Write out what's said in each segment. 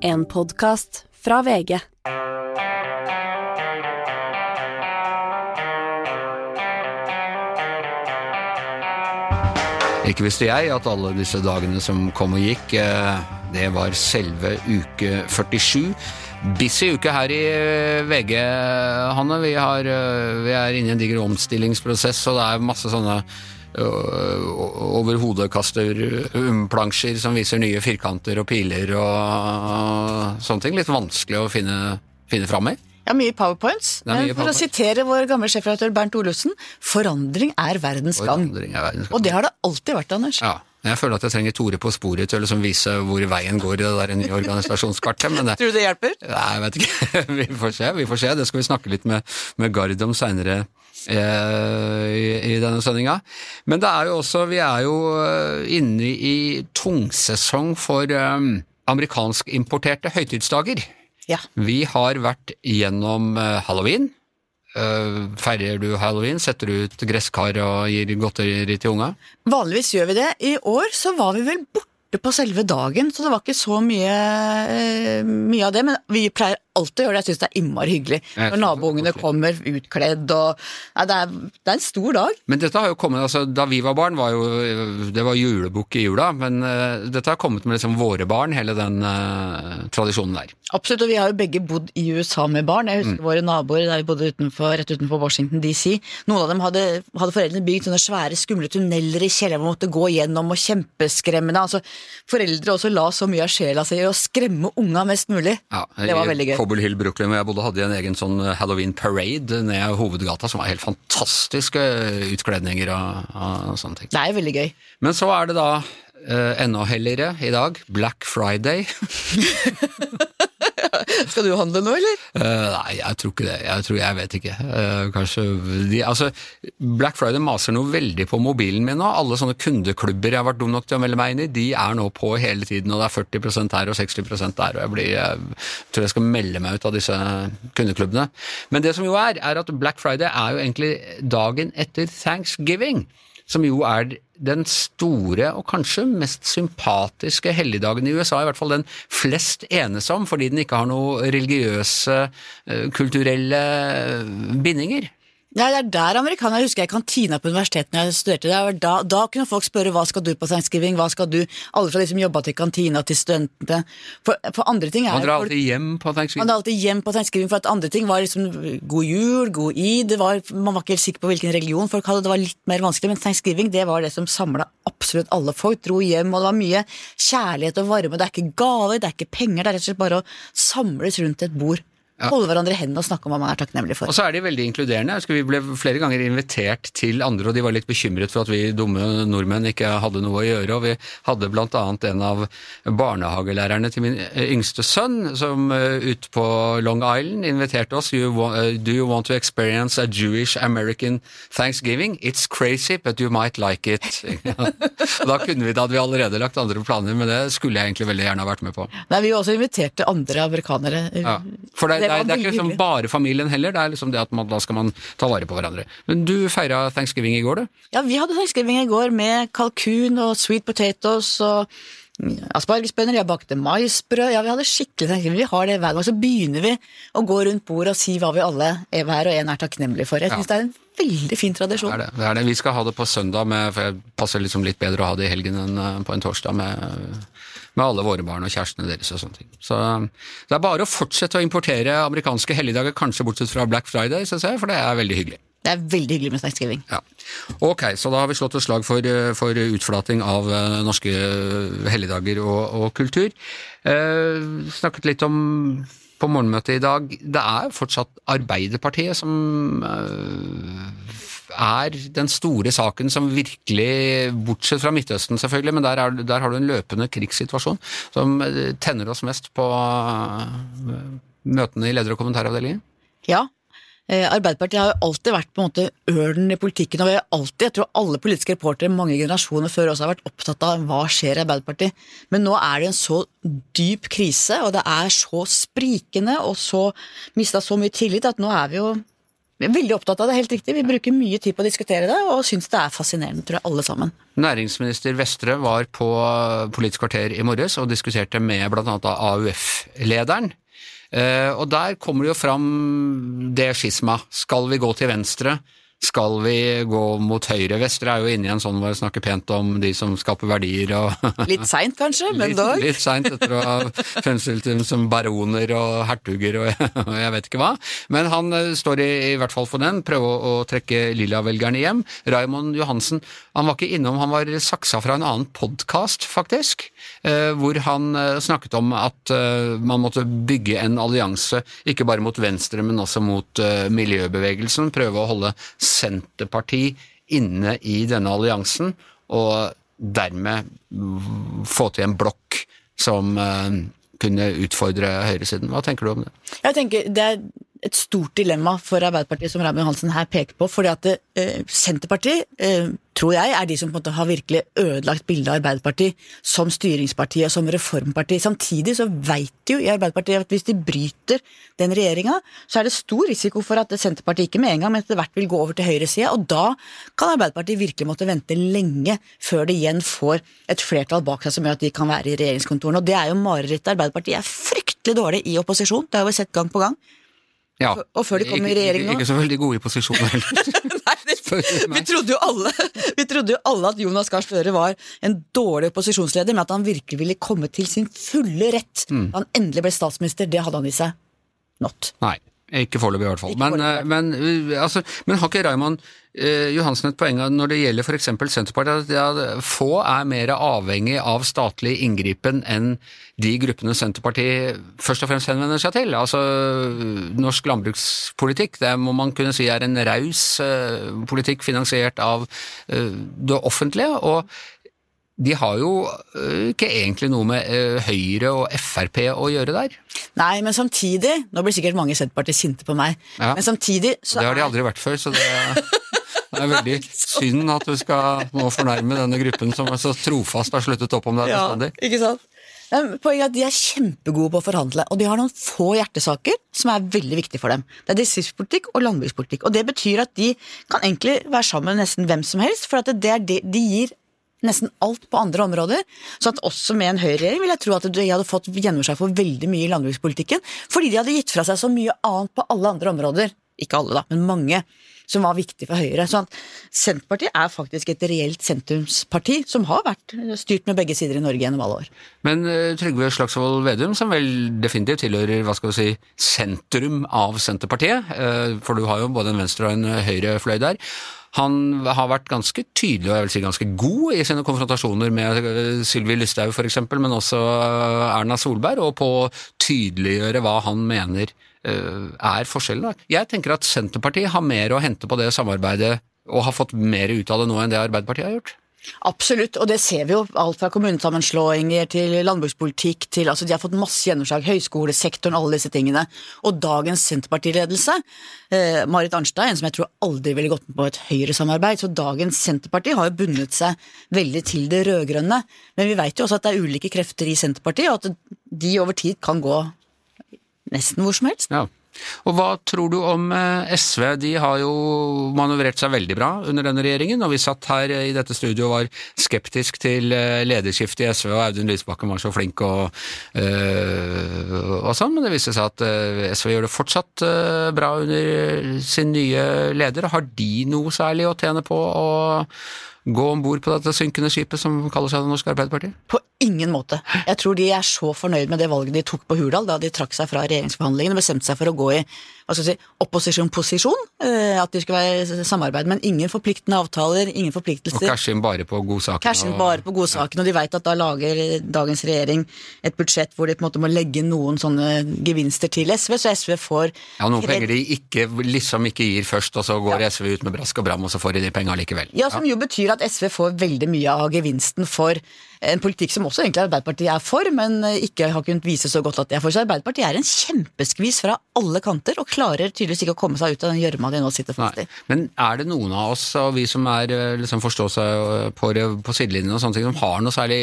En podkast fra VG. Ikke visste jeg at alle disse dagene som kom og gikk, eh, det var selve uke 47. Busy uke her i eh, VG, Hanne. Vi, har, eh, vi er inne i en diger omstillingsprosess, og det er masse sånne over hodet-kaster-plansjer som viser nye firkanter og piler og sånne ting. Litt vanskelig å finne, finne fram i. Ja, mye powerpoints. Er mye Men for PowerPoint. å sitere vår gamle sjefredaktør Bernt Olufsen, forandring er verdens gang. Og det har det alltid vært, Anders. Ja, jeg føler at jeg trenger Tore på sporet til å liksom vise hvor veien går i det der nye organisasjonskartet. men det, Tror du det hjelper? Nei, jeg vet ikke. Vi får se. vi får se. Det skal vi snakke litt med, med Gard om seinere eh, i, i denne sendinga. Men det er jo også Vi er jo eh, inne i tungsesong for eh, amerikanskimporterte høytidsdager. Ja. Vi har vært gjennom eh, halloween. Eh, Feirer du halloween? Setter du ut gresskar og gir godteri til unga? Vanligvis gjør vi det. I år så var vi vel borte på selve dagen, så det var ikke så mye, eh, mye av det. Men vi pleier alltid gjør det. Jeg syns det er innmari hyggelig når naboungene kommer utkledd og Nei, det, er, det er en stor dag. Men dette har jo kommet, altså Da vi var barn, var jo, det var julebukk i jula. Men uh, dette har kommet med liksom våre barn, hele den uh, tradisjonen der. Absolutt, og vi har jo begge bodd i USA med barn. Jeg Mm. husker våre naboer der vi bodde utenfor, rett utenfor Washington DC. Noen av dem hadde, hadde foreldrene bygd sånne svære, skumle tunneler i kjelleren man måtte gå gjennom, og kjempeskremmende. Altså, foreldre også la så mye av sjela si i å skremme unga mest mulig. Ja, det var veldig gøy. Cobble Hill, Brooklyn, hvor jeg bodde, hadde de en egen sånn halloween parade ned hovedgata, som var helt fantastiske utkledninger og, og sånne ting. Det er veldig gøy. Men så er det da eh, enda helligere i dag, Black Friday. Skal du handle nå, eller? Uh, nei, jeg tror ikke det. Jeg tror, jeg vet ikke. Uh, kanskje de, altså, Black Friday maser noe veldig på mobilen min nå. Alle sånne kundeklubber jeg har vært dum nok til å melde meg inn i, de er nå på hele tiden, og det er 40% her og 60% der, og jeg blir, jeg tror jeg skal melde meg ut av disse kundeklubbene. Men det som jo er, er at Black Friday er jo egentlig dagen etter Thanksgiving. Som jo er den store og kanskje mest sympatiske helligdagen i USA, i hvert fall den flest enes om, fordi den ikke har noen religiøse, eh, kulturelle bindinger. Ja, det er der amerikanere husker jeg kantina på universitetet når jeg studerte. Der. Da, da kunne folk spørre hva skal du på thanksgiving, hva skal du? Alle fra de som jobba til kantina til studentene. For, for andre ting er Man drar alltid hjem på Man drar alltid hjem på thanksgiving, for at andre ting var liksom god jul, god id, var, man var ikke helt sikker på hvilken religion folk hadde, det var litt mer vanskelig, men thanksgiving det var det som samla absolutt alle. Folk, dro hjem, og det var mye kjærlighet og varme, det er ikke gaver, det er ikke penger, det er rett og slett bare å samles rundt et bord, holde hverandre i hendene og snakke om hva man er takknemlig for. Og så er de veldig inkluderende. Vi ble flere ganger invitert til andre, og de var litt bekymret for at vi dumme nordmenn ikke hadde noe å gjøre. og Vi hadde annet en av barnehagelærerne til min eh, yngste sønn, som ut ute på Long Island inviterte oss. You wa- eh, Do you want to experience a Jewish American Thanksgiving? It's crazy, but you might like it. og da, kunne vi, da hadde vi allerede lagt andre planer, men det skulle jeg egentlig veldig gjerne ha vært med på. Nei, vi også inviterte andre amerikanere. Ja. For det, det, er, det er ikke liksom bare familien heller, det er liksom det at man, da skal man ta vare på hverandre. Men du feira thanksgiving i går, du? Ja, vi hadde thanksgiving i går med kalkun og sweet potatoes og mm, aspargesbønner, jeg bakte maisbrød, ja, vi hadde skikkelig thanksgiving. Vi har det hver gang, så begynner vi å gå rundt bordet og si hva vi alle er hver og en er takknemlig for. Jeg Ja. synes det er en veldig fin Det tradisjon. er det. det er det. Vi skal ha det på søndag, med, for jeg passer liksom litt bedre å ha det i helgen enn eh, på en torsdag med, med alle våre barn og kjærestene deres og sånne ting. Så det er bare å fortsette å importere amerikanske helligdager, kanskje bortsett fra Black Friday, synes jeg, for det er veldig hyggelig. Det er veldig hyggelig med thanksgiving. Ja. Ok, så da har vi slått et slag for, eh, for utflating av eh, norske helligdager og, og kultur. Eh, snakket litt om på morgenmøtet i dag, det er fortsatt Arbeiderpartiet som eh, er den store saken som virkelig, bortsett fra Midtøsten selvfølgelig, men der, er, der har du en løpende krigssituasjon som eh, tenner oss mest på eh, møtene i leder- og kommentaravdelingen. Ja. Eh, Arbeiderpartiet har jo alltid vært på en måte ørnen i politikken, og vi har alltid, jeg tror alle politiske reportere mange generasjoner før også har vært opptatt av hva skjer i Arbeiderpartiet. Men nå er det en så dyp krise, og det er så sprikende og så mista så mye tillit at nå er vi jo Vi er veldig opptatt av det, helt riktig. Vi bruker mye tid på å diskutere det, og syns det er fascinerende, tror jeg, alle sammen. Næringsminister Vestre var på Politisk kvarter i morges og diskuterte med bl.a. AUF-lederen. Eh, og der kommer det jo fram det skisma. Skal vi gå til venstre? Skal vi gå mot høyre? Vestre er jo inne i en sånn hvor jeg snakker pent om de som skaper verdier og Litt seint kanskje, men litt, dog. litt seint etter å ha fremstilt dem som baroner og hertuger og, jeg vet ikke hva. Men han eh, står i, i hvert fall for den, prøve å, å trekke Lilla-velgerne hjem. Raymond Johansen han var ikke innom, han var saksa fra en annen podkast, faktisk, hvor han eh, snakket om at eh, man måtte bygge en allianse, ikke bare mot venstre, men også mot eh, miljøbevegelsen. Prøve å holde Senterpartiet inne i denne alliansen, og dermed få til en blokk som eh, kunne utfordre høyresiden. Hva tenker du om det? Jeg tenker Det er et stort dilemma for Arbeiderpartiet, som Raymond Johansen her peker på. fordi at eh, Senterpartiet, eh, tror jeg, er de som på en måte har virkelig ødelagt bildet av Arbeiderpartiet som styringsparti og som reformparti. Samtidig så veit de jo i Arbeiderpartiet at hvis de bryter den regjeringa, så er det stor risiko for at Senterpartiet ikke med en gang, men etter hvert vil gå over til høyresida. Og da kan Arbeiderpartiet virkelig måtte vente lenge før det igjen får et flertall bak seg som gjør at de kan være i regjeringskontorene. Og det er jo marerittet. Arbeiderpartiet er fryktelig dårlig i opposisjon, det har vi sett gang på gang. Ja, Og før de kom i regjering nå? ikke så veldig gode i posisjon heller. Nei, det, vi, trodde jo alle, vi trodde jo alle at Jonas Gahr Støre var en dårlig opposisjonsleder, men at han virkelig ville komme til sin fulle rett Mm. han endelig ble statsminister. Det hadde han i seg. Not. Nei, ikke foreløpig i hvert fall. Men, eh, men, eh, altså, men har ikke Raymond eh, Johansen et poeng når det gjelder f.eks. Senterpartiet, at ja, få er mer avhengig av statlig inngripen enn de gruppene Senterpartiet først og fremst henvender seg til? Altså, norsk landbrukspolitikk det må man kunne si er en raus eh, politikk finansiert av eh, det offentlige. og de har jo eh, ikke egentlig noe med eh, Høyre og Frp å gjøre der. Nei, men samtidig Nå blir sikkert mange i Senterpartiet sinte på meg, Ja. men samtidig så Det har de er- aldri vært før, så det, det er veldig synd at du skal nå fornærme denne gruppen som er så trofast har sluttet opp om deg Ja, bestandig. ikke sant? Poenget er at De er kjempegode på å forhandle, og de har noen få hjertesaker som er veldig viktige for dem. Det er distriktspolitikk og landbrukspolitikk. og Det betyr at de kan egentlig være sammen med nesten hvem som helst, for at det er det, de gir nesten alt på andre områder. Så at også med en høyreregjering vil jeg tro at de hadde fått gjennomslag for veldig mye i landbrukspolitikken, fordi de hadde gitt fra seg så mye annet på alle andre områder. Ikke alle, da, men mange. Som var viktig for Høyre. Så at Senterpartiet er faktisk et reelt sentrumsparti som har vært styrt med begge sider i Norge gjennom alle år. Men eh, Trygve Slagsvold Vedum, som vel definitivt tilhører hva skal vi si, sentrum av Senterpartiet, eh, for du har jo både en venstre og en høyrefløy høyre fløy der, han har vært ganske tydelig og jeg vil si ganske god i sine konfrontasjoner med eh, Sylvi Lysthaug f.eks., men også eh, Erna Solberg, og på å tydeliggjøre hva han mener eh, er forskjellen. Jeg tenker at Senterpartiet har mer å hente på det samarbeidet og har fått mer ut av det nå enn det Arbeiderpartiet har gjort. Absolutt, og det ser vi jo. Alt fra kommunesammenslåinger til landbrukspolitikk til altså De har fått masse gjennomslag. Høyskolesektoren, alle disse tingene. Og dagens Senterpartiledelse, eh, Marit Arnstad, en som jeg tror aldri ville gått med på et Høyre-samarbeid, så dagens Senterparti har jo bundet seg veldig til det rød-grønne. Men vi vet jo også at det er ulike krefter i Senterpartiet, og at de over tid kan gå nesten hvor som helst. Ja. Og hva tror du om eh, SV? De har jo manøvrert seg veldig bra under denne regjeringen, og vi satt her i dette studioet og var skeptisk til eh, lederskiftet i SV, og Audun Lysbakken var så flink og, og sånn, men det viste seg at SV gjør det fortsatt bra under sin nye leder. Har de noe særlig å tjene på å gå om bord på dette synkende skipet som kaller seg Det norske Arbeiderpartiet? På ingen måte. Jeg tror de er så fornøyd med det valget de tok på Hurdal da de trakk seg fra regjeringsforhandlingene og bestemte seg for å gå i hva skal jeg si, opposisjon-posisjon. eh, At de skulle være samarbeid, men ingen forpliktende avtaler, ingen Og forpliktelser. cashe inn bare på godsaken. Cashen og- bare på godsaken, og de vet at da lager dagens regjering et budsjett hvor de på en måte må legge noen sånne gevinster til SV, så SV får Ja, noen penger de ikke, liksom ikke gir først, og så går SV ut med brask og bram, og så får de de penga likevel. Ja, som jo betyr at SV får veldig mye av gevinsten for en politikk som også egentlig Arbeiderpartiet er for, men ikke har kunnet vise så godt at de er for. Så Arbeiderpartiet er en kjempeskvis fra alle kanter, og klarer tydeligvis ikke å komme seg ut av den gjørma de nå sitter fast i. Men er det noen av oss, og vi som er liksom forstår seg på, på sidelinjen og sånne ting, som har noe særlig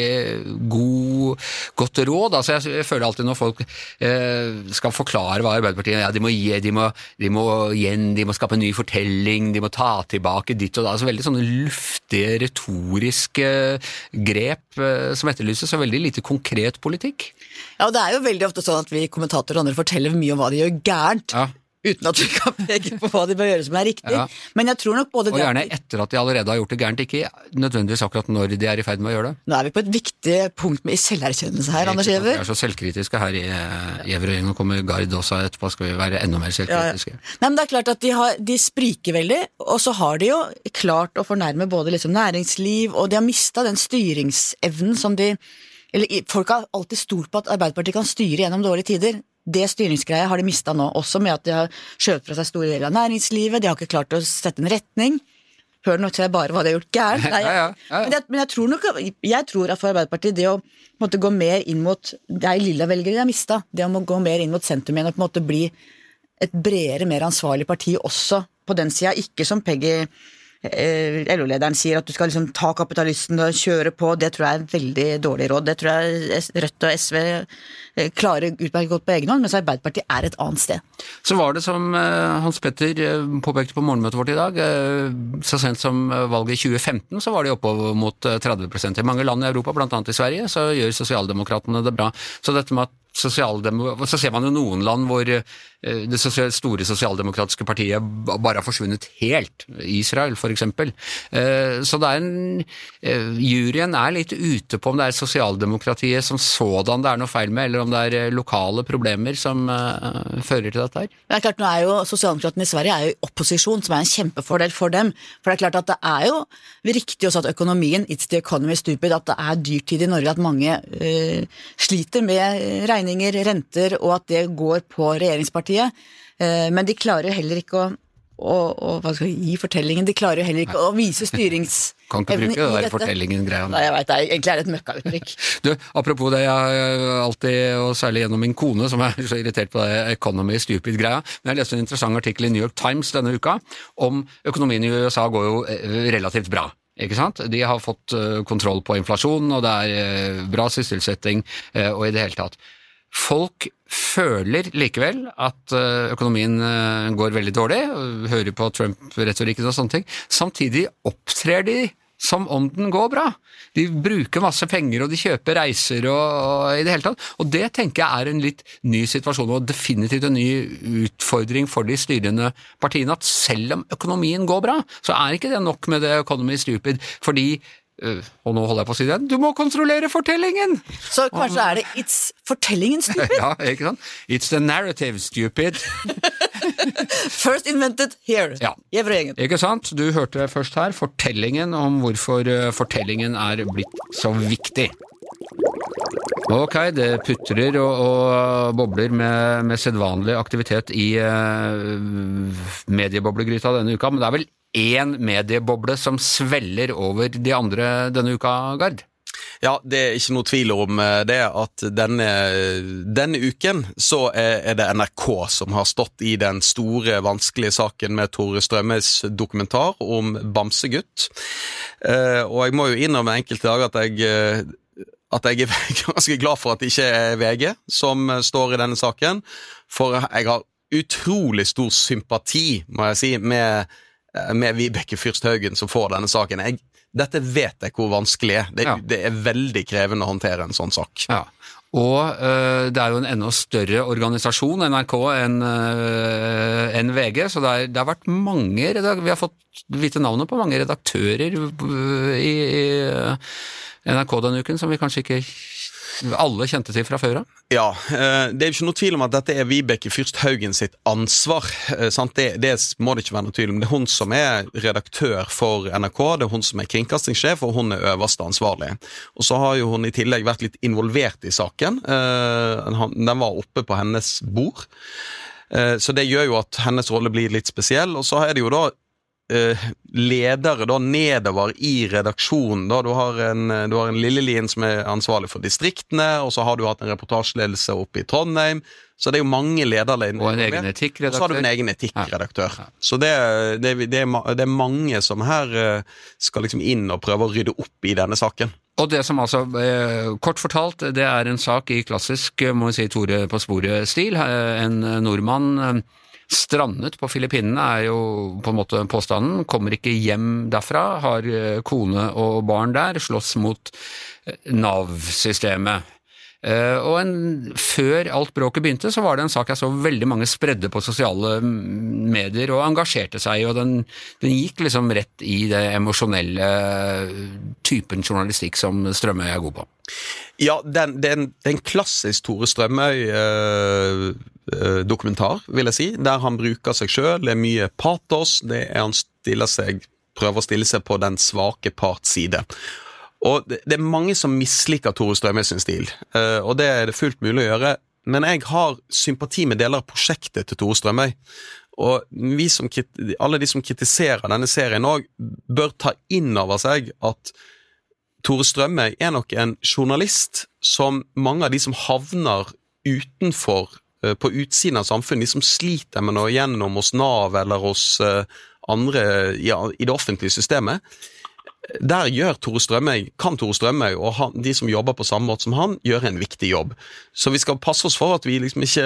god, godt råd? Altså jeg, føler alltid når folk eh, skal forklare hva Arbeiderpartiet ja, de må gi, de må, de må igjen, de må skape en ny fortelling, de må ta tilbake ditt og da. Altså veldig sånne luftige, retoriske grep eh, som etterlyses, og veldig lite konkret politikk. Ja, og det er jo veldig ofte sånn at vi kommentatorer og andre forteller mye om hva de gjør gærent. Ja. Uten at vi kan peke på hva de bør gjøre som er riktig. Ja. Men jeg tror nok både Og gjerne etter at de allerede har gjort det gærent, ikke nødvendigvis akkurat når de er i ferd med å gjøre det. Nå er vi på et viktig punkt med i selverkjennelse her, Anders Vi er så selvkritiske her i Gjevrøyen, og kommer Gard også etterpå, skal vi være enda mer Ja, ja. selvkritiske. Nei, men det er klart at de, har, de spriker veldig, og så har de jo klart å fornærme både liksom næringsliv, og de har mista den styringsevnen som de eller Folk har alltid stolt på at Arbeiderpartiet kan styre gjennom dårlige tider. Det styringsgreia har de mista nå, også med at de har skjøvet fra seg store deler av næringslivet. De har ikke klart å sette en retning. Hør nå til bare hva de har gjort gærent. Ja, ja, ja. Men, jeg, men jeg tror nok Jeg tror at for Arbeiderpartiet det å måte, gå mer inn mot er lilla velgere de har mista. Det å gå mer inn mot sentrum igjen og på en måte bli et bredere, mer ansvarlig parti også på den sida. Ikke som Peggy LO-lederen sier, at du skal liksom ta kapitalisten og kjøre på. Det tror jeg er et veldig dårlig råd. Det tror jeg Rødt og SV eh, klarer utmerket godt på egen hånd, mens Arbeiderpartiet er et annet sted. Så var det som eh, Hans Petter eh, påpekte på morgenmøtet vårt i dag, eh, så sent som eh, valget i 2015 så var de oppover mot eh, 30% I mange land i Europa, bl.a. i Sverige, så gjør sosialdemokratene det bra. Så dette med at så ser man jo noen land hvor eh, det store sosialdemokratiske partiet bare har forsvunnet helt. Israel, eksempel. Eh, Så det er en eh, Juryen er litt ute på om det er sosialdemokratiet som sådan det er noe feil med, eller om det er lokale problemer som fører til dette her. Det er klart, nå er jo Sosialdemokratene i Sverige er jo i opposisjon, som er en kjempefordel for dem. For det er klart at det er jo riktig også at økonomien, it's the economy stupid, at det er dyrtid i Norge, at mange eh, sliter med eh, regninger, renter, og at det går på regjeringspartiet. Eh, men de klarer heller ikke å, å, å hva skal jeg, gi fortellingen, de klarer jo heller ikke å vise styringsevne Kan ikke bruke det der fortellingen-greia. Nei, jeg vet det, egentlig er det et møkkauttrykk. Du, apropos det, jeg alltid, og særlig gjennom min kone, som er så irritert på det economy stupid-greia, men jeg leste en interessant artikkel i New York Times denne uka om økonomien i USA går jo eh, relativt bra. Ikke sant? De har fått eh, kontroll på inflasjonen, og det er bra sysselsetting, og i det hele tatt. Folk føler likevel at eh, økonomien eh, går veldig dårlig, hører på Trump-retorikken og sånne ting. Samtidig opptrer de som om den går bra. De bruker masse penger, og de kjøper reiser og, og i det hele tatt. Og det tenker jeg er en litt ny situasjon, og definitivt en ny utfordring for de styrende partiene. At selv om økonomien går bra, så er ikke det nok med det Economy Stupid. Fordi og nå holder jeg på å si det du må kontrollere fortellingen! Så kanskje er det it's fortellingen stupid? Ja, ikke sant? It's the narrative, stupid. First invented here. Ja. Ikke sant? Du hørte det først her, fortellingen om hvorfor eh, fortellingen er blitt så viktig. Ok, det putrer og, og bobler med, med sedvanlig aktivitet i uh, medieboblegryta denne uka, men det er vel én medieboble som sveller over de andre denne uka, Gard? Ja, det er ikke noe tvil om eh, det at denne, denne uken så er det NRK som har stått i den store, vanskelige saken med Tore Strømmes dokumentar om Bamsegutt. Eh, Og jeg må jo innrømme enkelte dager at jeg eh, at jeg er ganske glad for at det ikke er VG som står i denne saken. For jeg har utrolig stor sympati, må jeg si, med, med Vibeke Fyrsthaugen som får denne saken. Jeg, dette vet jeg hvor vanskelig er. Det, Ja. det er veldig krevende å håndtere en sånn sak. Ja. Og øh, det er jo en enda større organisasjon, NRK, enn øh, en VG, så det, er, det har vært mange Vi har fått vite navnet på mange redaktører i, i NRK denne uken som vi kanskje ikke alle kjente til fra før av. Ja, eh, Det er jo ikke noe tvil om at dette er Vibeke Fyrst Haugen sitt ansvar. eh? Det, det må det ikke være noe tvil om. Det er hun som er redaktør for NRK, det er hun som er kringkastingssjef, og hun er øverste ansvarlig. Og så har jo hun i tillegg vært litt involvert i saken. Eh, Den var oppe på hennes bord. Så det gjør jo at hennes rolle blir litt spesiell. Og så er det jo da ledere da nedover i redaksjonen. Da. Du har en, eh, du har en Lillelien som er ansvarlig for distriktene, og så har du hatt en reportasjeledelse oppe i Trondheim. Så det er jo mange lederledere. Og en egen etikkredaktør. Og så har du en egen etikkredaktør. Ja. Så det, det, det, er, det, er, mange som her eh, skal liksom inn og prøve å rydde opp i denne saken. Og det som altså, eh, Kort fortalt, det er en sak i klassisk må vi si, Tore på sporet-stil. En nordmann strandet på Filippinene, er jo på en måte påstanden. Kommer ikke hjem derfra, har kone og barn der, slåss mot Nav-systemet. Uh, og en, Før alt bråket begynte, så var det en sak jeg så veldig mange spredde på sosiale medier og engasjerte seg i, og den, den gikk liksom rett i det emosjonelle typen journalistikk som Strømøy er god på. Ja, det er en klassisk Tore Strømøy-dokumentar, uh, uh, vil jeg si, der han bruker seg sjøl. Det er mye patos, det er han stiller seg, prøver å stille seg på den svake parts side. Og det, er mange som misliker Tore Strømøy sin stil, uh, og det er det fullt mulig å gjøre. Men jeg har sympati med deler av prosjektet til Tore Strømøy. Og alle de som kritiserer denne serien òg, bør ta inn over seg at Tore Strømme er nok en journalist som mange av de som havner utenfor, uh, på utsiden av samfunnet, de som sliter med noe gjennom hos Nav eller hos uh, andre ja, i det offentlige systemet, der gjør Tore Strømøy, kan Tore Strømøy og han, de som jobber på samme måte som han, gjøre en viktig jobb. Så vi skal passe oss for at vi liksom ikke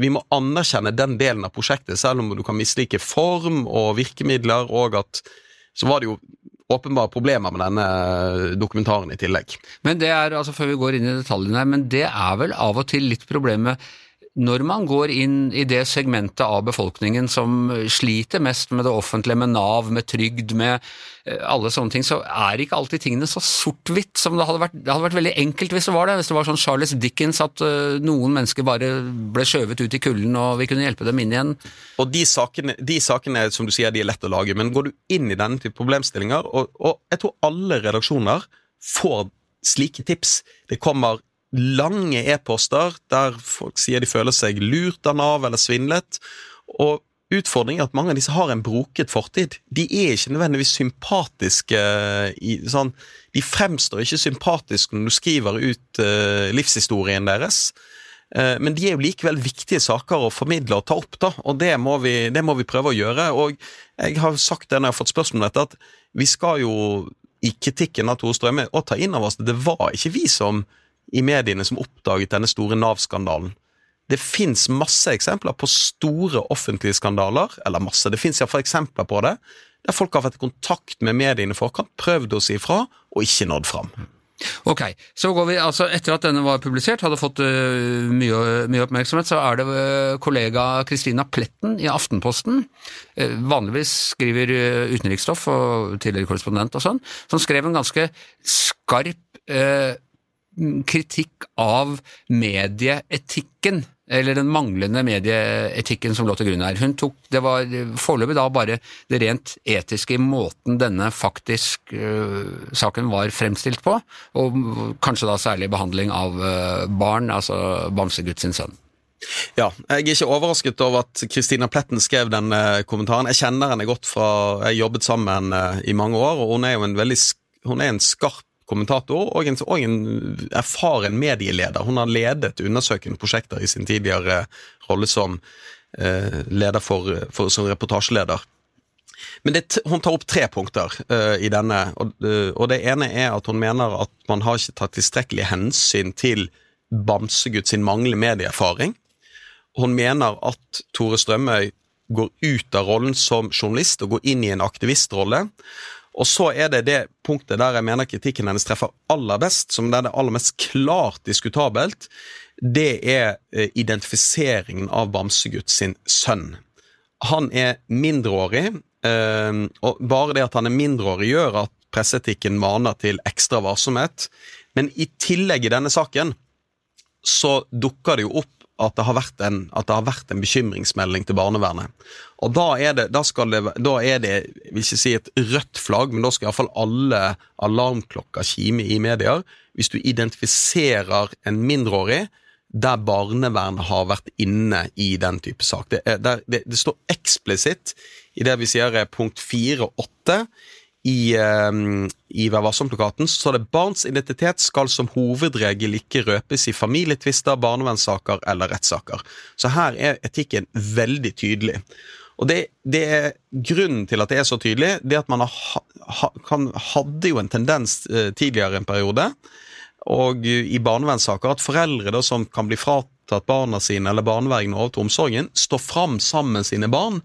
Vi må anerkjenne den delen av prosjektet, selv om du kan mislike form og virkemidler, og at Så var det jo åpenbare problemer med denne dokumentaren i tillegg. Men det er, altså før vi går inn i detaljene her, men det er vel av og til litt problemet når man går inn i det segmentet av befolkningen som sliter mest med det offentlige, med Nav, med trygd, med eh, alle sånne ting, så er ikke alltid tingene så sort-hvitt som det hadde vært. Det hadde vært veldig enkelt hvis det var det. Hvis det var sånn Charles Dickens at uh, noen mennesker bare ble skjøvet ut i kulden og vi kunne hjelpe dem inn igjen. Og de sakene, de sakene som du sier, de er lett å lage, men går du inn i denne type problemstillinger, og, og jeg tror alle redaksjoner får slike tips. Det kommer lange e-poster der folk sier de føler seg lurt av Nav eller svindlet. Og utfordringen er at mange av disse har en broket fortid. De er ikke nødvendigvis sympatiske i, sånn, De fremstår ikke sympatiske når du skriver ut uh, livshistorien deres. Uh, men de er jo likevel viktige saker å formidle og ta opp, da, og det må, vi, det må vi prøve å gjøre. Og jeg har sagt det når jeg har fått spørsmål om dette, at vi skal jo i kritikken av Tore Strømme og ta inn over oss at det var ikke vi som i mediene som oppdaget denne store Nav-skandalen. Det fins masse eksempler på store offentlige skandaler, eller masse, det fins iallfall eksempler på det, der folk har vært i kontakt med mediene i forkant, prøvd å si ifra, og ikke nådd fram. Ok, så går vi, altså Etter at denne var publisert, hadde fått uh, mye, mye, oppmerksomhet, så er det uh, kollega Kristina Pletten i Aftenposten, uh, vanligvis skriver utenriksstoff og tidligere korrespondent og sånn, som skrev en ganske skarp kritikk av medieetikken, eller den manglende medieetikken som lå til grunn her. Hun tok, Det var foreløpig da bare det rent etiske i måten denne faktisk uh, saken var fremstilt på, og kanskje da særlig behandling av uh, barn, altså Bamsegutt sin sønn. Ja, jeg er ikke overrasket over at Kristina Pletten skrev den uh, kommentaren. Jeg kjenner henne godt fra Jeg jobbet sammen i mange år, og hun er jo en veldig hun er en skarp kommentator og en, og en, erfaren medieleder. Hun har ledet undersøkende prosjekter i sin tidligere rolle som eh, for, for, som reportasjeleder. Men det, hun tar opp tre punkter uh, i denne, og, uh, og, det ene er at hun mener at man har ikke tatt tilstrekkelig hensyn til Bamsegutt sin manglende medieerfaring. Hun mener at Tore Strømøy går ut av rollen som journalist og går inn i en aktivistrolle. Og så er det det punktet der jeg mener kritikken hennes treffer aller best, som er det aller mest klart diskutabelt. Det er eh, identifiseringen av Bamsegutt sin sønn. Han er mindreårig, eh, og bare det at han er mindreårig gjør at presseetikken maner til ekstra varsomhet. Men i tillegg i denne saken så dukker det jo opp at det, har vært en, vært en bekymringsmelding til barnevernet. Og Da er det, da det, da er det vil ikke si et rødt flagg, men da skal iallfall alle alarmklokker kime i medier. Hvis du identifiserer en mindreårig der barnevernet har vært inne i den type sak. Det, er, det, det står eksplisitt i det vi sier er punkt fire og åtte i, um, i Vær varsom-plakaten står det barns identitet skal som hovedregel ikke røpes i familietvister, barnevernssaker eller rettssaker. Så her er etikken veldig tydelig. Og det, det, er Grunnen til at det er så tydelig, det er at man ha, ha, kan, hadde jo en tendens eh, tidligere en periode, og uh, i barnevernssaker, at foreldre da, som kan bli fratatt barna sine eller barnevergene over til omsorgen, står fram sammen med sine barn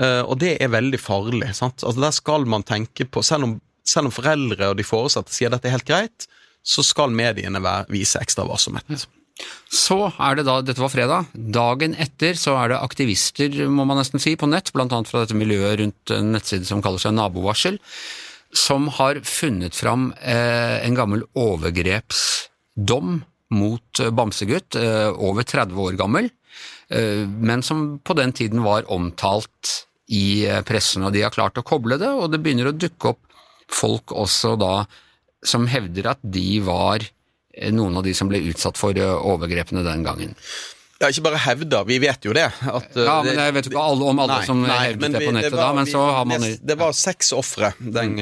og det er veldig farlig. sant? Altså Der skal man tenke på Selv om, selv om foreldre og de foresatte sier dette er helt greit, så skal mediene være, vise ekstra varsomhet. Så er det da, Dette var fredag. Dagen etter så er det aktivister må man nesten si, på nett, bl.a. fra dette miljøet rundt en nettside som kaller seg Nabovarsel, som har funnet fram eh, en gammel overgrepsdom mot Bamsegutt, eh, over 30 år gammel, eh, men som på den tiden var omtalt i eh, pressen, og de har klart å koble det, og det begynner å dukke opp folk også da som hevder at de var eh, noen av de som ble utsatt for eh, overgrepene den gangen. Ja, Ikke bare hevder, vi vet jo det. At, ja, men Jeg vet jo ikke alle, om alle nei, som nei, hevdet det på nettet, det var, da, men så har man Det var seks ofre den,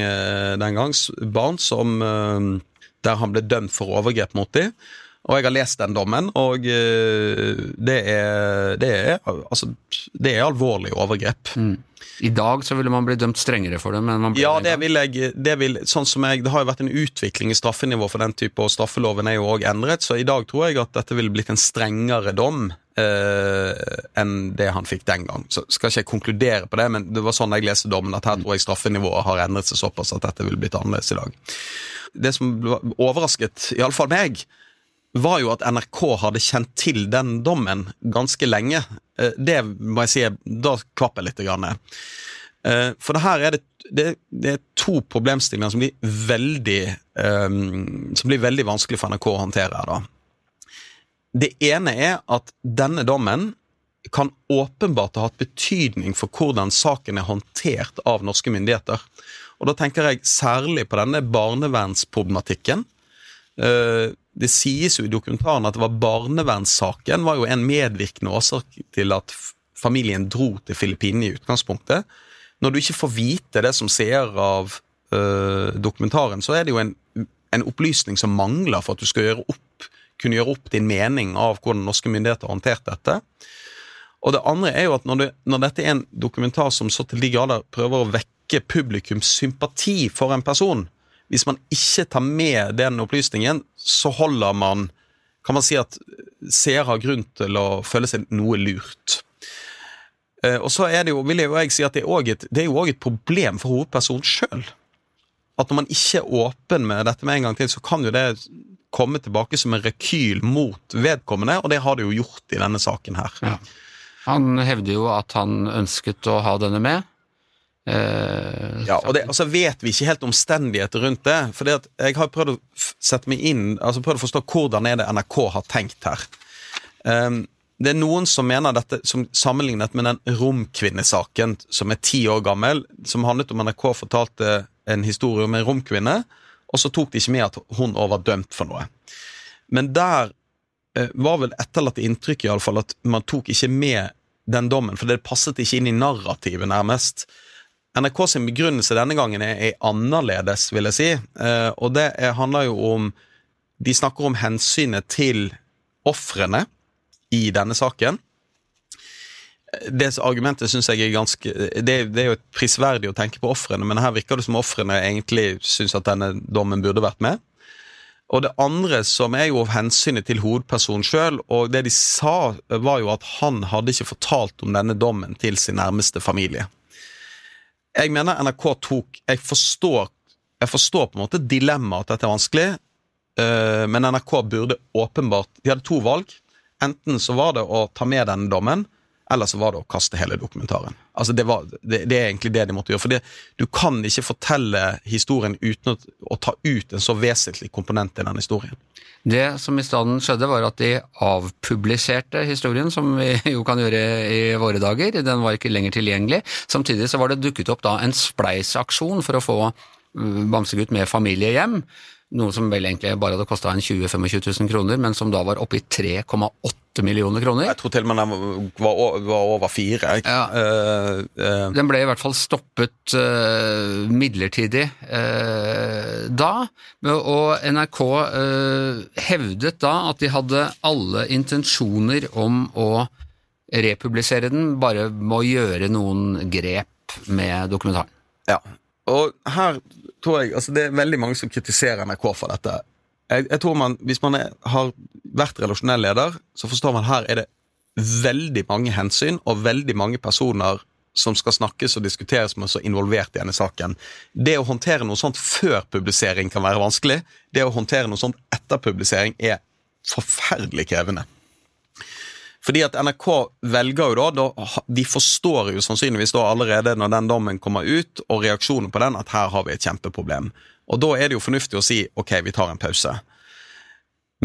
den gangs, barn som der han ble dømt for overgrep mot dem. Og jeg har lest den dommen, og det er, det er, altså, det er alvorlig overgrep. Mm. I dag så ville man bli dømt strengere for det, men Ja, det vil jeg det, vil, sånn som jeg, det har jo vært en utvikling i straffenivå for den type, og straffeloven er jo òg endret, så i dag tror jeg at dette ville blitt en strengere dom eh, enn det han fikk den gang. Så skal ikke jeg konkludere på det, men det var sånn jeg leste dommen, at her tror jeg straffenivået har endret seg såpass at dette ville blitt annerledes i dag. Det som overrasket iallfall meg, var jo at NRK hadde kjent til den dommen ganske lenge. Eh, det må jeg si, da kvapp jeg litt. Eh, for det her er det, det, det er to problemstillinger som blir veldig um, Som blir veldig vanskelig for NRK å håndtere. Da. Det ene er at denne dommen kan åpenbart ha hatt betydning for hvordan saken er håndtert av norske myndigheter. Og Da tenker jeg særlig på denne barnevernsproblematikken. Det sies jo i dokumentaren at det var barnevernssaken var jo en medvirkende årsak til at familien dro til Filippinene i utgangspunktet. Når du ikke får vite det som seer av øh, dokumentaren, så er det jo en, en, opplysning som mangler for at du skal gjøre opp, kunne gjøre opp din mening av hvordan norske myndigheter har håndtert dette. Og det andre er jo at når, det, når dette er en dokumentar som så til de grader prøver å vekke publikums sympati for en person, hvis man ikke tar med den opplysningen, så holder man Kan man si at seere har grunn til å føle seg noe lurt. Eh, og så er det jo, vil jeg jo si at det er, jo òg et problem for hovedpersonen sjøl. At når man ikke er åpen med dette med en gang til, så kan jo det komme tilbake som en rekyl mot vedkommende, og det har det jo gjort i denne saken her. Ja. Han hevder jo at han ønsket å ha denne med, ja, og, det, og, så vet vi ikke helt omstendigheter rundt det. For jeg har prøvd å sette meg inn, altså prøvd å forstå hvordan er det NRK har tenkt her. Um, det er noen som mener dette som sammenlignet med den romkvinnesaken som er ti år gammel, som handlet om NRK fortalte en historie om en romkvinne, og så tok de ikke med at hun var dømt for noe. Men der eh, var vel etterlatt inntrykk i alle fall at man tok ikke med den dommen, for det passet ikke inn i narrativet, nærmest. NRK sin begrunnelse denne gangen er, er annerledes, vil jeg si. Eh, og det er, handler jo om De snakker om hensynet til ofrene i denne saken. Det argumentet syns jeg er ganske det, det, er jo prisverdig å tenke på ofrene, men her virker det som ofrene egentlig syns at denne dommen burde vært med. Og det andre som er jo hensynet til hovedpersonen sjøl, og det de sa, var jo at han hadde ikke fortalt om denne dommen til sin nærmeste familie. Jeg mener NRK tok Jeg forstår, jeg forstår på en måte dilemmaet at dette er vanskelig, uh, men NRK burde åpenbart De hadde to valg. Enten så var det å ta med denne dommen, eller så var det å kaste hele dokumentaren. Altså det, var, det, det er egentlig det de måtte gjøre. For du kan ikke fortelle historien uten å, å, ta ut en så vesentlig komponent i den historien. Det som i stedet skjedde, var at de avpubliserte historien, som vi jo kan gjøre i våre dager. Den var ikke lenger tilgjengelig. Samtidig så var det dukket opp da en spleisaksjon for å få uh, Bamsegutt med familie hjem. Noe som vel egentlig bare hadde kosta 20 25 000 kroner, men som da var oppe i 3,8 åtte millioner kroner. Jeg tror til og med den var, var over fire. Ja. Uh, uh. Den ble i hvert fall stoppet uh, midlertidig da, og NRK hevdet da at de hadde alle intensjoner om å republisere den, bare med å gjøre noen grep med dokumentaren. Ja, og her tror jeg altså Det er veldig mange som kritiserer NRK for dette. Jeg, jeg tror man, Hvis man er, har vært relasjonell leder, så forstår man her er det veldig mange hensyn og veldig mange personer som skal snakkes og diskuteres med så involvert i denne saken. Det å håndtere noe sånt før publisering kan være vanskelig. Det å håndtere noe sånt etter publisering er forferdelig krevende. Fordi at NRK velger jo da De forstår jo sannsynligvis da allerede når den dommen kommer ut, og reaksjonen på den, at her har vi et kjempeproblem. Og da er det jo fornuftig å si ok, vi tar en pause.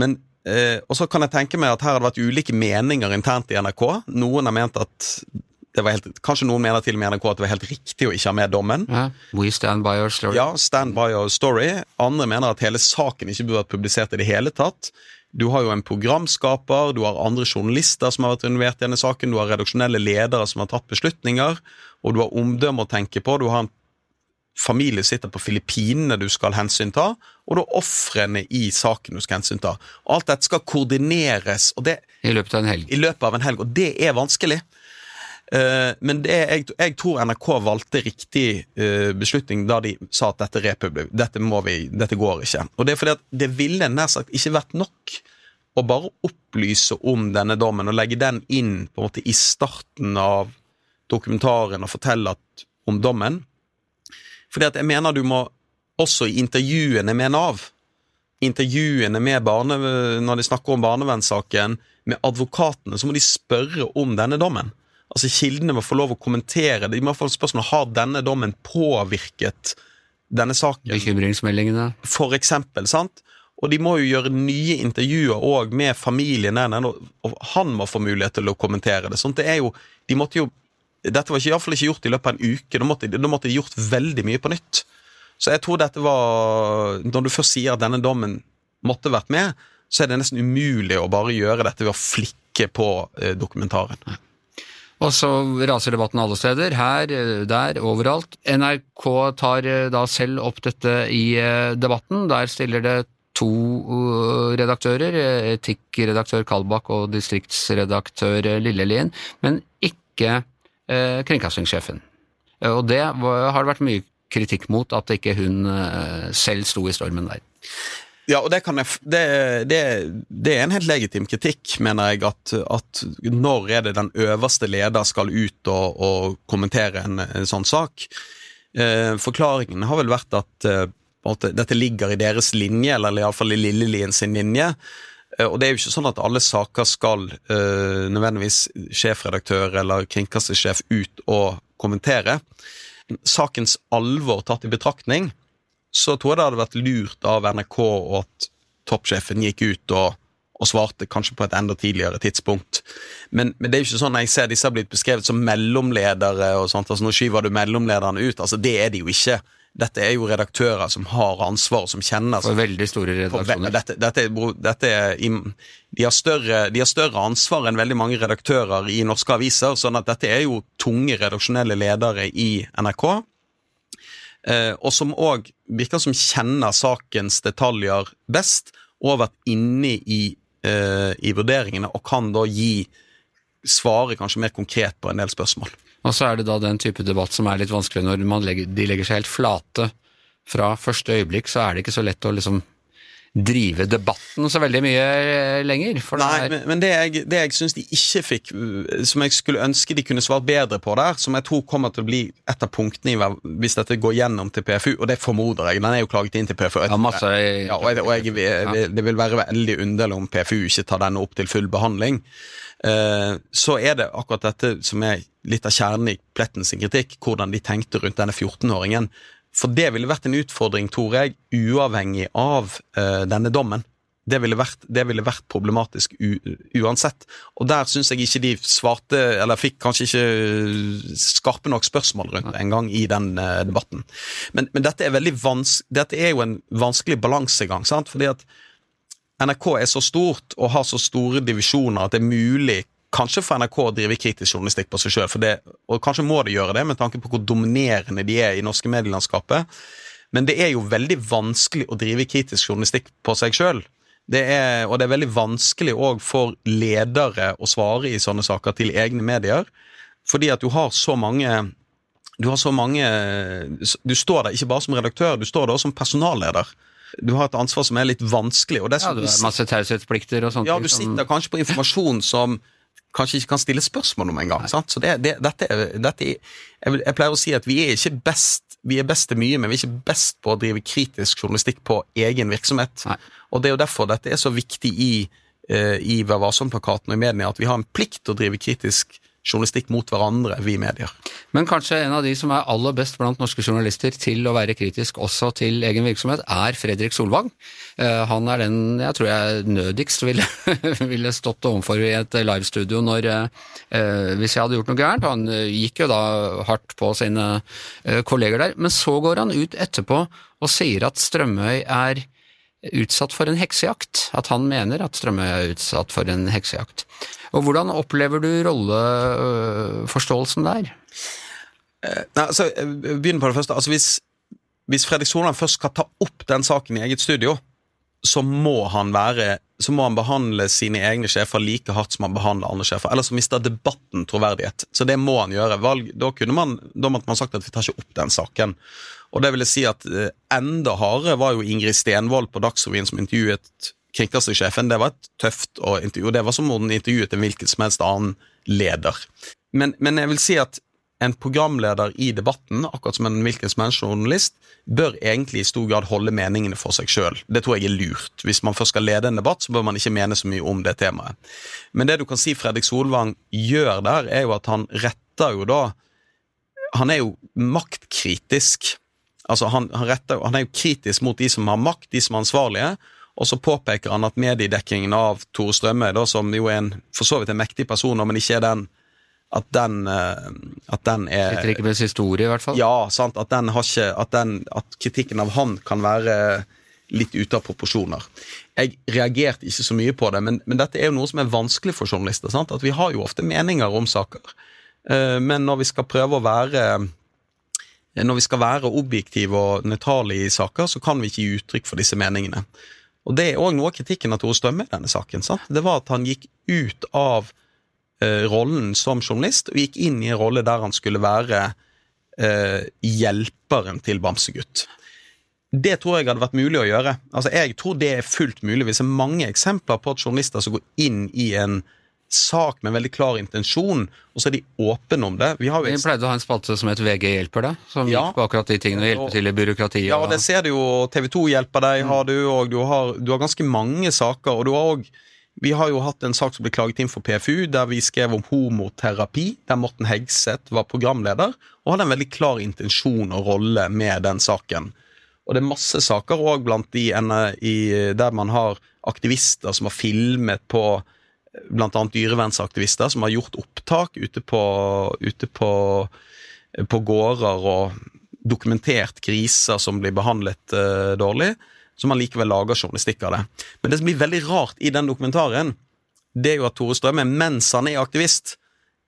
Men eh, Og så kan jeg tenke meg at her har det vært ulike meninger internt i NRK. Noen har ment at det var helt, Kanskje noen mener til og med NRK at det var helt riktig å ikke ha med dommen. Ja. We stand by our story. Ja, stand by our story. Andre mener at hele saken ikke burde vært publisert i det hele tatt. Du har jo en programskaper, du har andre journalister som har vært involvert i denne saken, du har redaksjonelle ledere som har tatt beslutninger, og du har omdømme å tenke på. Du har en familie sitter på Filippinene du skal hensynta, og da ofrene i saken du skal hensynta. Alt dette skal koordineres det, I løpet av en helg. i løpet av en helg, og det er vanskelig. Eh, Men det, jeg, jeg tror NRK valgte riktig eh, beslutning da de sa at dette, republi- dette, må vi, dette går ikke. Og Det er fordi at det ville nær sagt ikke vært nok å bare opplyse om denne dommen og legge den inn på en måte i starten av dokumentaren og fortelle at, om dommen. Fordi at jeg mener du må også i intervjuene med Nav intervjuene med barne, når de snakker om barnevernssaken, med advokatene, så må de spørre om denne dommen. Altså Kildene må få lov å kommentere. De må få spørsmål har denne dommen påvirket denne saken. Bekymringsmeldingene. For eksempel, sant? Og de må jo gjøre nye intervjuer òg med familien og han må få mulighet til å kommentere det. Sånt det er jo, de måtte jo Dette var ikke, i hvert fall ikke gjort i løpet av en uke. Da måtte, da måtte de gjort veldig mye på nytt. Så jeg tror dette var Når du først sier at denne dommen måtte vært med, så er det nesten umulig å bare gjøre dette ved å flikke på eh, dokumentaren. Og så raser debatten alle steder, her, eh, der, overalt. NRK tar eh, da selv opp dette i debatten. Der stiller det to redaktører, etikkredaktør Kalbakk og distriktsredaktør Lillelien, men ikke kringkastingssjefen. Eh, Og det har det vært mye kritikk mot, at ikke hun eh, selv sto i stormen der. Ja, og det, jeg, det, det, det er en helt legitim kritikk, mener jeg, at, at når er det den øverste leder skal ut og, og kommentere en, en sånn sak? Eh, forklaringen har vel vært at eh, måte, dette ligger i deres linje, eller iallfall i Lillelien sin linje. Eh, og det er jo ikke sånn at alle saker skal uh, nødvendigvis sjefredaktør eller kringkastingssjef ut og kommentere. Sakens alvor tatt i betraktning, så tror jeg det hadde vært lurt av NRK og at toppsjefen gikk ut og, og svarte kanskje på et enda tidligere tidspunkt. Men, men det er jo ikke sånn jeg ser disse har blitt beskrevet som mellomledere og sånt, altså nå skyver du mellomlederne ut. altså Det er de jo ikke. Dette er jo redaktører som har ansvar, som kjenner For veldig store for redaksjoner. Dette, dette, er dette er, de, har større, de har større ansvar enn veldig mange redaktører i norske aviser, sånn at dette er jo tunge redaksjonelle ledere i NRK. Eh, og som òg virker som kjenner sakens detaljer best, og har vært inne i, eh, i vurderingene, og kan da gi svare kanskje mer konkret på en del spørsmål. Og så er det da den type debatt som er litt vanskelig når man legger, de legger seg helt flate fra første øyeblikk, så er det ikke så lett å liksom drive debatten så veldig mye eh, lenger. Det Nei, er, men, men det jeg, det jeg syns de ikke fikk, uh, som jeg skulle ønske de kunne svart bedre på der, som jeg tror kommer til å bli et av punktene hvis dette går gjennom til PFU, og det formoder jeg, den er jo klaget inn til PFU. ja, masse Ja, og, jeg, og jeg, jeg, det vil være veldig underlig om PFU ikke tar denne opp til full behandling. Eh, så er det akkurat dette som er litt av kjernen i Pletten sin kritikk, hvordan de tenkte rundt denne 14-åringen. For det ville vært en utfordring, tror jeg, uavhengig av eh, denne dommen. Det ville vært, det ville vært problematisk u, uansett. Og der syns jeg ikke de svarte, eller fikk kanskje ikke skarpe nok spørsmål rundt det en gang i den eh, debatten. Men, men dette, er vans, dette er jo en vanskelig balansegang, sant? fordi at NRK er så stort og har så store divisjoner at det er mulig kanskje for NRK å drive kritisk journalistikk på seg sjøl, og kanskje må det gjøre det med tanke på hvor dominerende de er i norske medielandskapet. Men det er jo veldig vanskelig å drive kritisk journalistikk på seg sjøl. og det er veldig vanskelig òg for ledere å svare i sånne saker til egne medier, fordi at du har så mange du har så mange Du står der ikke bare som redaktør, du står der også som personalleder. Du har et ansvar som er litt vanskelig. Og ja, du har masse taushetsplikter og sånt. Ja, du sitter kanskje på informasjon som kanskje ikke kan stille spørsmål om engang. Så det, det, dette, dette jeg, jeg, pleier å si at vi er ikke best vi er best til mye, men vi er ikke best på å drive kritisk journalistikk på egen virksomhet. Nei. Og Det er jo derfor dette er så viktig i, uh, i Vær varsom-plakaten og i mediene, at vi har en plikt til å drive kritisk journalistikk mot hverandre, vi medier. Men kanskje en av de som er aller best blant norske journalister til å være kritisk også til egen virksomhet, er Fredrik Solvang. Eh, han er den jeg tror jeg nødigst ville, ville stått overfor i et livestudio når, eh, hvis jeg hadde gjort noe gærent. Han eh, gikk jo da hardt på sine kolleger der. Men så går han ut etterpå og sier at Strømøy er utsatt for en heksejakt. At han mener at Strømøy er utsatt for en heksejakt. Og Hvordan opplever du rolleforståelsen der? Eh, nei, altså, Begynn på det første. Altså, hvis, hvis Fredrik Solheim først skal ta opp den saken i eget studio, så må han være så må han behandle sine egne sjefer like hardt som han behandler andre sjefer. Ellers mister debatten troverdighet. Så det må han gjøre. Valg, da, kunne man, da måtte man sagt at vi tar ikke opp den saken. Og det vil jeg si at eh, Enda hardere var jo Ingrid Stenvold på Dagsrevyen som intervjuet kringkastingssjefen. Det var et tøft å intervjue. Det var som om hun intervjuet en hvilken som helst annen leder. Men, men jeg vil si at en programleder i debatten, akkurat som en hvilken som helst journalist, bør egentlig i stor grad holde meningene for seg sjøl. Det tror jeg er lurt. Hvis man først skal lede en debatt, så bør man ikke mene så mye om det temaet. Men det du kan si Fredrik Solvang gjør der, er jo at han retter jo da Han er jo maktkritisk. Altså, han, han, retter, han er jo kritisk mot de som har makt, de som er ansvarlige. Og så påpeker han at mediedekkingen av Tore Strømme, da, som jo er en, for så vidt en mektig person, men ikke er den at den, eh, at den er Sitter ikke med sin historie, i hvert fall? Ja, sant. At, den har ikke, at, den, at kritikken av han kan være litt ute av proporsjoner. Jeg reagerte ikke så mye på det, men, men, dette er jo noe som er vanskelig for journalister. Sant? At Vi har jo ofte meninger om saker, uh, men når vi skal prøve å være når vi skal være objektive og nøytrale i saker, så kan vi ikke gi uttrykk for disse meningene. Og Det er òg noe av kritikken av Tore Strømme i denne saken. Sant? Det var at han gikk ut av eh, rollen som journalist og gikk inn i en rolle der han skulle være eh, hjelperen til Bamsegutt. Det tror jeg hadde vært mulig å gjøre. Altså, Jeg tror det er fullt mulig. Vi ser mange eksempler på at journalister som går inn i en sak med en veldig klar intensjon, og så er de åpne om det. Vi, vi pleide å ha en spalte som het VG hjelper deg, som ja. gikk på akkurat de tingene, hjelpe til i byråkratiet. Ja, og det ser du jo. TV 2 hjelper deg, mm. har du, og du har, du har ganske mange saker. og du har også vi har jo hatt en sak som ble klaget inn for PFU, der vi skrev om homoterapi, der Morten Hegseth var programleder og hadde en veldig klar intensjon og rolle med den saken. Og det er masse saker òg blant de i, der man har aktivister som har filmet på bl.a. dyrevernsaktivister som har gjort opptak ute på, ute på, på gårder og dokumentert griser som blir behandlet uh, dårlig som man likevel lager journalistikk av det. Men det som blir veldig rart i den dokumentaren, det er jo at Tore Strømme, mens han er aktivist,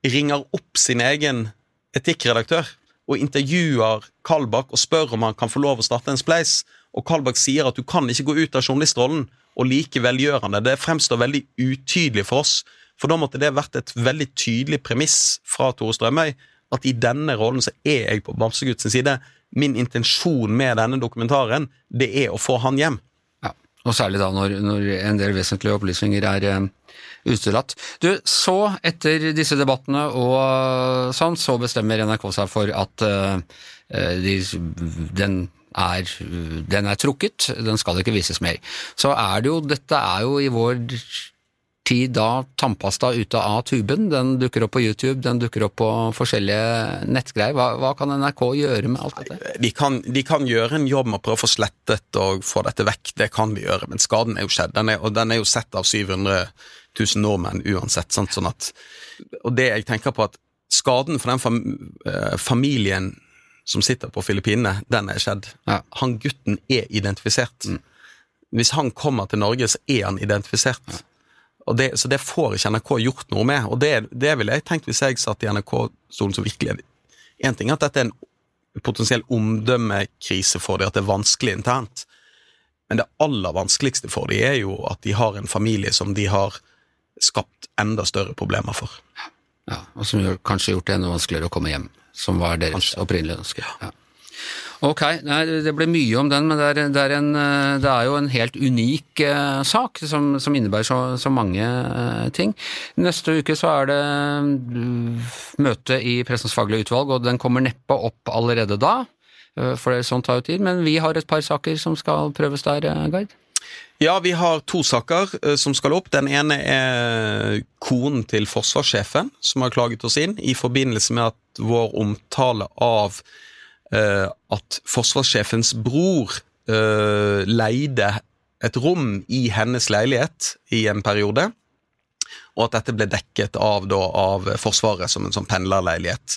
ringer opp sin egen etikkredaktør og intervjuer Kalbakk og spør om han kan få lov å starte en spleis. Og Kalbakk sier at du kan ikke gå ut av journalistrollen, og likevel gjør han det. Det fremstår veldig utydelig for oss, for da måtte det vært et veldig tydelig premiss fra Tore Strømøy at i denne rollen så er jeg på Bamsegutt side min intensjon med denne dokumentaren, det er å få han hjem. Ja, Og særlig da når, når en del vesentlige opplysninger er eh, utelatt. Du, så etter disse debattene og sånn, så bestemmer NRK seg for at eh, de, den er, den er trukket, den skal ikke vises mer. Så er det jo, dette er jo i vår tid da tannpasta ute av tuben. Den dukker opp på YouTube, den dukker opp på forskjellige nettgreier. Hva, hva kan NRK gjøre med alt dette? De kan, de kan, gjøre en jobb med å prøve å få slettet og få dette vekk, det kan vi gjøre, men skaden er jo skjedd. Den er, og den er jo sett av 700 000 nordmenn uansett. Sant? Sånn at, og det jeg tenker på at skaden for den fam, eh, familien som sitter på Filippinene, den er skjedd. Ja. Han gutten er identifisert. Mm. Hvis han kommer til Norge, så er han identifisert. Og det, så det får ikke NRK gjort noe med. Og det, det ville jeg tenkt hvis jeg satt i NRK-stolen som virkelig En ting er at dette er en potensiell omdømmekrise for dem, at det er vanskelig internt. Men det aller vanskeligste for dem er jo at de har en familie som de har skapt enda større problemer for. Ja, og som kanskje gjort det enda vanskeligere å komme hjem, som var deres opprinnelige ønske. Ja. Ok, nei, det ble mye om den, men det er, det er, en, eh, det er jo en helt unik eh, sak som, som innebærer så, så mange eh, ting. Neste uke så er det mm, møte i Pressens faglige utvalg, og den kommer neppe opp allerede da, eh, for det, sånt tar jo tid, men vi har et par saker som skal prøves der, eh, Gard. Ja, vi har to saker eh, som skal opp. Den ene er konen til forsvarssjefen, som har klaget oss inn i forbindelse med at vår omtale av eh, at forsvarssjefens bror eh, leide et rom i hennes leilighet i en periode, og at dette ble dekket av, da, av Forsvaret som en sånn pendlerleilighet.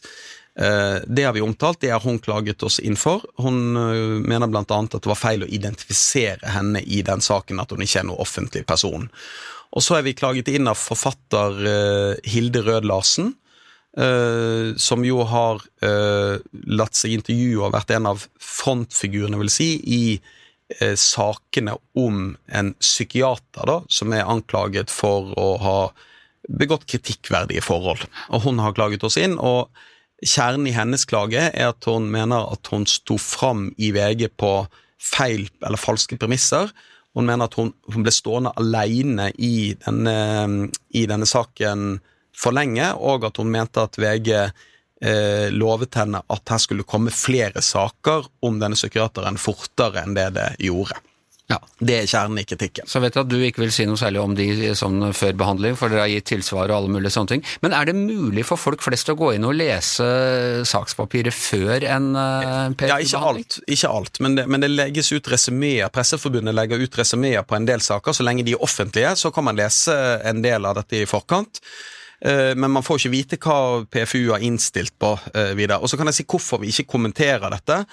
Eh, Det har vi omtalt, det har hun klaget oss inn for. Hun eh, mener bl.a. at det var feil å identifisere henne i den saken, at hun ikke er noen offentlig person. Og så er vi klaget inn av forfatter eh, Hilde Rød Larsen, som jo har latt seg intervjue og vært en av frontfigurene, vil si, i sakene om en psykiater da, som er anklaget for å ha begått kritikkverdige forhold. Og hun har klaget oss inn, og kjernen i hennes klage er at hun mener at hun sto fram i VG på feil eller falske premisser. Hun mener at hun, hun ble stående alene i denne, i denne saken for lenge, og at hun mente at VG eh, lovet henne at her skulle komme flere saker om denne psykiateren fortere enn det det gjorde. Ja. Det er kjernen i kritikken. Så vet jeg at du ikke vil si noe særlig om de sånn før behandling, for dere har gitt tilsvar og alle mulige sånne ting. Men er det mulig for folk flest å gå inn og lese sakspapiret før en uh, Ja, ikke alt, ikke alt men, det, men det legges ut resumeer. Presseforbundet legger ut resumeer på en del saker. Så lenge de er offentlige, så kan man lese en del av dette i forkant. Eh, Men man får ikke vite hva PFU har innstilt på eh, videre. Og så kan jeg si hvorfor vi ikke kommenterer dette.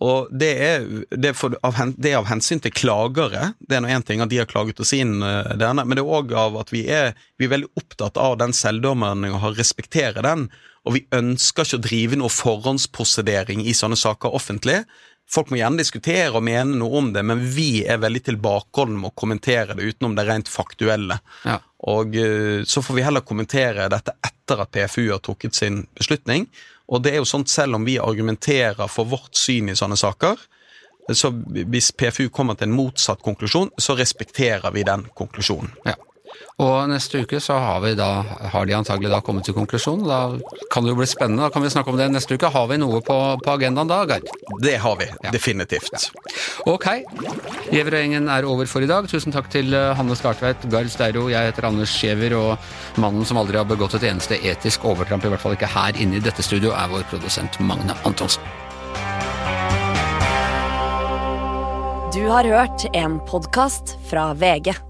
Og det er, det, er for, av, det er av hensyn til klagere. Det er én ting at de har klaget oss inn, eh, det men det er òg av at vi er, vi er veldig opptatt av den selvdommen og har respektere den. Og vi ønsker ikke å drive noe forhåndsprosedering i sånne saker offentlig. Folk må gjerne diskutere og mene noe om det, men vi er veldig tilbakeholdne med å kommentere det utenom det rent faktuelle. Ja. Og eh, så får vi heller kommentere dette etter at PFU har trukket sin beslutning. Og det er jo sånn selv om vi argumenterer for vårt syn i sånne saker, så hvis PFU kommer til en motsatt konklusjon, så respekterer vi den konklusjonen. Ja. Og neste uke så har vi da, har de antagelig da kommet til konklusjon. Da kan det jo bli spennende, da kan vi snakke om det neste uke. Har vi noe på, på agendaen da, Gard? Det har vi, Ja. definitivt. Ok, Gjevergjengen er over for i dag. Tusen takk til eh, Hanne Skartveit, Gard Steiro, jeg heter Anders Giæver, og mannen som aldri har begått et eneste etisk overtramp, i hvert fall ikke her inne i dette studio, er vår produsent Magne Antonsen. Du har hørt en podkast fra VG.